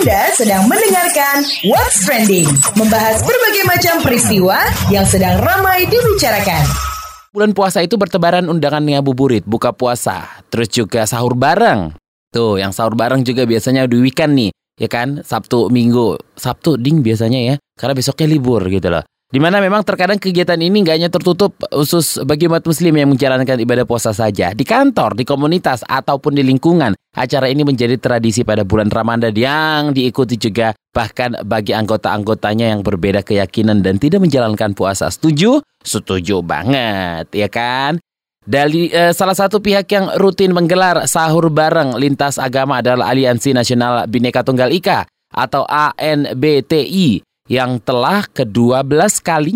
Anda sedang mendengarkan What's Trending, membahas berbagai macam peristiwa yang sedang ramai dibicarakan. Bulan puasa itu bertebaran undangan ngabuburit, buka puasa, terus juga sahur bareng. Tuh, yang sahur bareng juga biasanya di weekend nih, ya kan? Sabtu, Minggu. Sabtu ding biasanya ya, karena besoknya libur gitu loh. Di mana memang terkadang kegiatan ini nggak hanya tertutup khusus bagi umat muslim yang menjalankan ibadah puasa saja. Di kantor, di komunitas, ataupun di lingkungan, acara ini menjadi tradisi pada bulan Ramadan yang diikuti juga bahkan bagi anggota-anggotanya yang berbeda keyakinan dan tidak menjalankan puasa. Setuju? Setuju banget, ya kan? Dari eh, salah satu pihak yang rutin menggelar sahur bareng lintas agama adalah Aliansi Nasional Bhinneka Tunggal Ika atau ANBTI yang telah ke-12 kali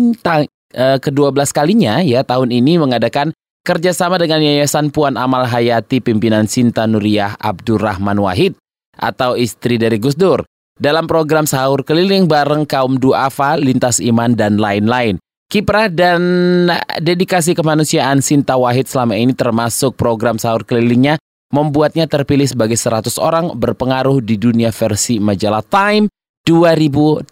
uh, ke-12 kalinya ya tahun ini mengadakan kerjasama dengan Yayasan Puan Amal Hayati pimpinan Sinta Nuriyah Abdurrahman Wahid atau istri dari Gus Dur dalam program sahur keliling bareng kaum duafa, lintas iman dan lain-lain. Kiprah dan dedikasi kemanusiaan Sinta Wahid selama ini termasuk program sahur kelilingnya membuatnya terpilih sebagai 100 orang berpengaruh di dunia versi majalah Time 2018.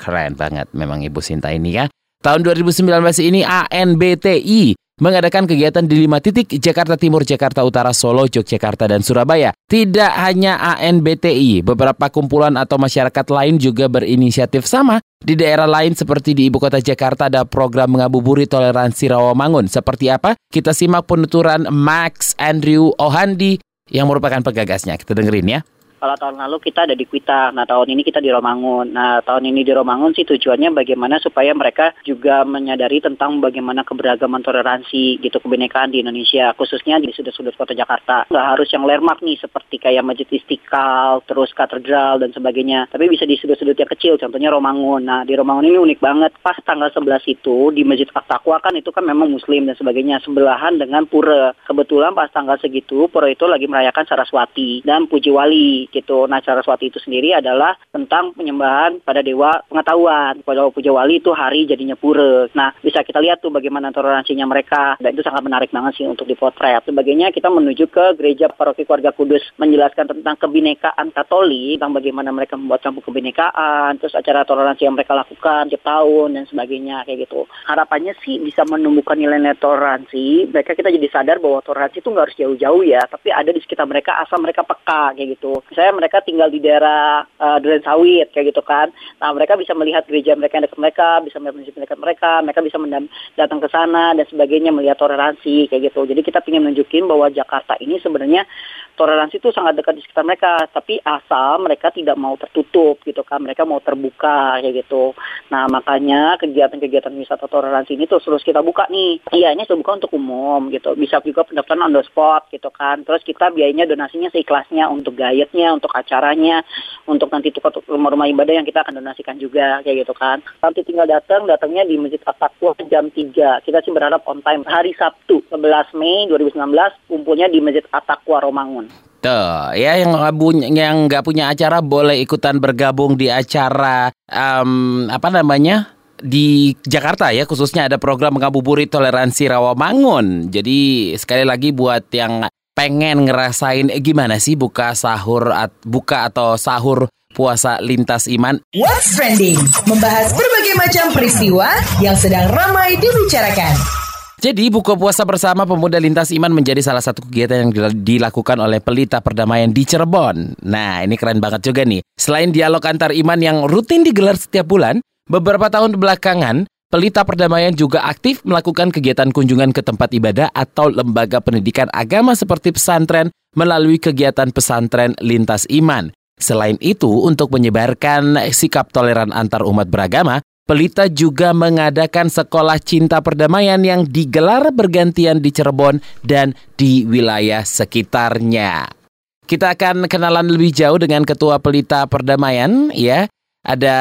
Keren banget memang Ibu Sinta ini ya. Tahun 2019 ini ANBTI mengadakan kegiatan di lima titik Jakarta Timur, Jakarta Utara, Solo, Yogyakarta, dan Surabaya. Tidak hanya ANBTI, beberapa kumpulan atau masyarakat lain juga berinisiatif sama. Di daerah lain seperti di Ibu Kota Jakarta ada program mengabuburi toleransi Rawamangun. Seperti apa? Kita simak penuturan Max Andrew Ohandi yang merupakan penggagasnya. Kita dengerin ya. Kalau tahun lalu kita ada di Kuita, nah tahun ini kita di Romangun. Nah tahun ini di Romangun sih tujuannya bagaimana supaya mereka juga menyadari tentang bagaimana keberagaman toleransi gitu kebinekaan di Indonesia, khususnya di sudut-sudut kota Jakarta. Nggak harus yang landmark nih seperti kayak Masjid Istiqlal, terus katedral dan sebagainya. Tapi bisa di sudut-sudut yang kecil, contohnya Romangun. Nah di Romangun ini unik banget. Pas tanggal 11 itu di Masjid At-Taqwa kan itu kan memang Muslim dan sebagainya sebelahan dengan pura. Kebetulan pas tanggal segitu pura itu lagi merayakan Saraswati dan Puji Wali gitu. Nah, Saraswati itu sendiri adalah tentang penyembahan pada dewa pengetahuan. Pada Puja Wali itu hari jadinya pura. Nah, bisa kita lihat tuh bagaimana toleransinya mereka. Dan itu sangat menarik banget sih untuk dipotret. Sebagainya kita menuju ke gereja paroki keluarga kudus menjelaskan tentang kebinekaan Katolik, tentang bagaimana mereka membuat kampung kebinekaan, terus acara toleransi yang mereka lakukan tiap tahun dan sebagainya kayak gitu. Harapannya sih bisa menumbuhkan nilai-nilai toleransi. Mereka kita jadi sadar bahwa toleransi itu nggak harus jauh-jauh ya, tapi ada di sekitar mereka asal mereka peka kayak gitu saya mereka tinggal di daerah uh, Duren Sawit kayak gitu kan. Nah mereka bisa melihat gereja mereka yang dekat mereka, bisa melihat masjid dekat mereka, mereka bisa datang ke sana dan sebagainya melihat toleransi kayak gitu. Jadi kita ingin menunjukin bahwa Jakarta ini sebenarnya toleransi itu sangat dekat di sekitar mereka, tapi asal mereka tidak mau tertutup gitu kan, mereka mau terbuka kayak gitu. Nah makanya kegiatan-kegiatan wisata toleransi ini terus terus kita buka nih. Iya ini sudah buka untuk umum gitu, bisa juga pendaftaran on the spot gitu kan. Terus kita biayanya donasinya seikhlasnya untuk untuk acaranya, untuk nanti tukar rumah-rumah ibadah yang kita akan donasikan juga kayak gitu kan. Nanti tinggal datang, datangnya di Masjid At-Taqwa jam 3. Kita sih berharap on time hari Sabtu 11 Mei 2019 kumpulnya di Masjid At-Taqwa Romangun. Tuh, ya yang yang nggak punya acara boleh ikutan bergabung di acara um, apa namanya di Jakarta ya khususnya ada program mengabuburit toleransi Rawamangun. Jadi sekali lagi buat yang pengen ngerasain eh, gimana sih buka sahur at, buka atau sahur puasa lintas iman. What's trending? Membahas berbagai macam peristiwa yang sedang ramai dibicarakan. Jadi buka puasa bersama pemuda lintas iman menjadi salah satu kegiatan yang dilakukan oleh pelita perdamaian di Cirebon. Nah ini keren banget juga nih. Selain dialog antar iman yang rutin digelar setiap bulan, beberapa tahun belakangan Pelita Perdamaian juga aktif melakukan kegiatan kunjungan ke tempat ibadah atau lembaga pendidikan agama seperti pesantren melalui kegiatan pesantren lintas iman. Selain itu, untuk menyebarkan sikap toleran antar umat beragama, Pelita juga mengadakan sekolah cinta perdamaian yang digelar bergantian di Cirebon dan di wilayah sekitarnya. Kita akan kenalan lebih jauh dengan Ketua Pelita Perdamaian, ya. Ada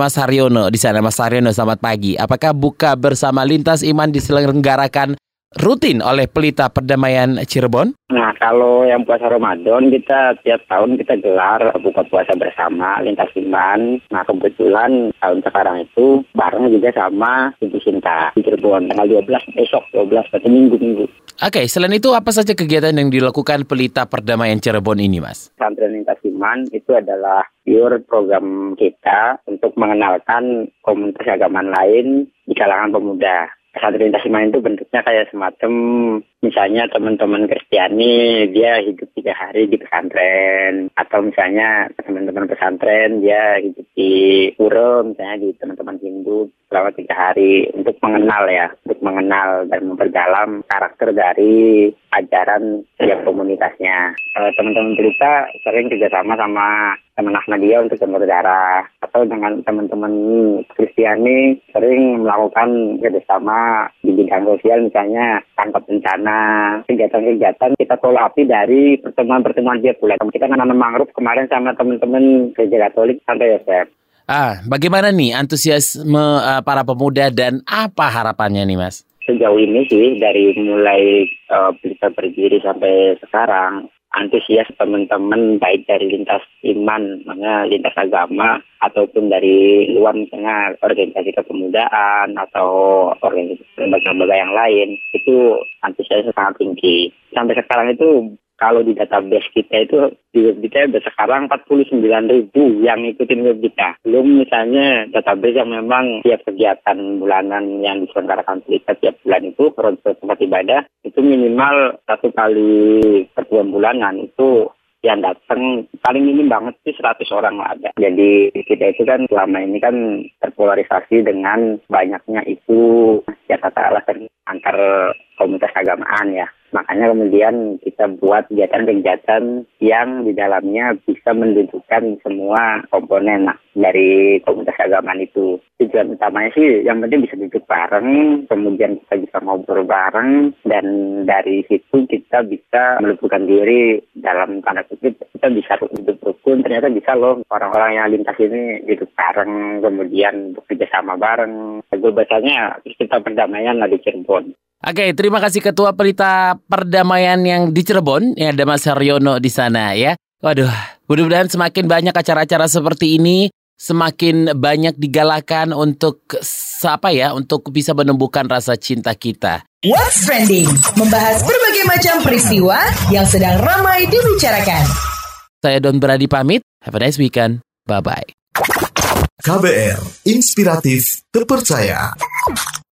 Mas Haryono di sana. Mas Haryono, selamat pagi. Apakah buka bersama lintas iman diselenggarakan rutin oleh Pelita Perdamaian Cirebon? Nah, kalau yang puasa Ramadan kita tiap tahun kita gelar buka puasa bersama lintas iman. Nah, kebetulan tahun sekarang itu bareng juga sama Ibu Sinta di Cirebon tanggal 12 besok 12 berarti minggu-minggu. Oke, selain itu apa saja kegiatan yang dilakukan Pelita Perdamaian Cirebon ini, Mas? Pesantren Lintas Iman itu adalah pure program kita untuk mengenalkan komunitas agama lain di kalangan pemuda pesantren Tasiman itu bentuknya kayak semacam misalnya teman-teman Kristiani dia hidup tiga hari di pesantren. Atau misalnya teman-teman pesantren dia hidup di pura misalnya di teman-teman Hindu selama tiga hari. Untuk mengenal ya untuk mengenal dan memperdalam karakter dari ajaran setiap komunitasnya. Teman-teman cerita sering kerjasama sama teman Ahmadiyah untuk donor darah atau dengan teman-teman Kristiani sering melakukan kerjasama di bidang sosial misalnya tangkap bencana kegiatan-kegiatan kita follow api dari pertemuan-pertemuan dia pula kita nanam mangrove kemarin sama teman-teman gereja Katolik sampai ya Ah, bagaimana nih antusiasme uh, para pemuda dan apa harapannya nih Mas? Sejauh ini sih dari mulai uh, bisa berdiri sampai sekarang antusias teman-teman baik dari lintas iman, makanya lintas agama ataupun dari luar misalnya organisasi kepemudaan atau organisasi lembaga-lembaga yang lain itu antusiasnya sangat tinggi. Sampai sekarang itu kalau di database kita itu di web kita ada sekarang 49 ribu yang ikutin web kita. Belum misalnya database yang memang tiap kegiatan bulanan yang diselenggarakan kita tiap bulan itu kalau tempat ibadah itu minimal satu kali pertemuan bulanan itu yang datang paling minim banget sih 100 orang lah ada. Jadi kita itu kan selama ini kan terpolarisasi dengan banyaknya isu ya kata alasan antar komunitas agamaan ya. Makanya kemudian kita buat kegiatan-kegiatan yang di dalamnya bisa mendudukkan semua komponen nah, dari komunitas agamaan itu. Tujuan utamanya sih yang penting bisa duduk bareng, kemudian kita bisa ngobrol bareng, dan dari situ kita bisa melumpuhkan diri dalam tanda kutip kita bisa hidup rukun. Ternyata bisa loh orang-orang yang lintas ini hidup bareng, kemudian bekerja sama bareng. Gue bacanya kita perdamaian lah di Cirebon. Oke, terima kasih Ketua Pelita Perdamaian yang di Cirebon. Ya, ada Mas Haryono di sana ya. Waduh, mudah-mudahan semakin banyak acara-acara seperti ini, semakin banyak digalakan untuk apa ya, untuk bisa menumbuhkan rasa cinta kita. What's Trending, membahas berbagai macam peristiwa yang sedang ramai dibicarakan. Saya Don Brady pamit, have a nice weekend, bye-bye. KBR, inspiratif, terpercaya.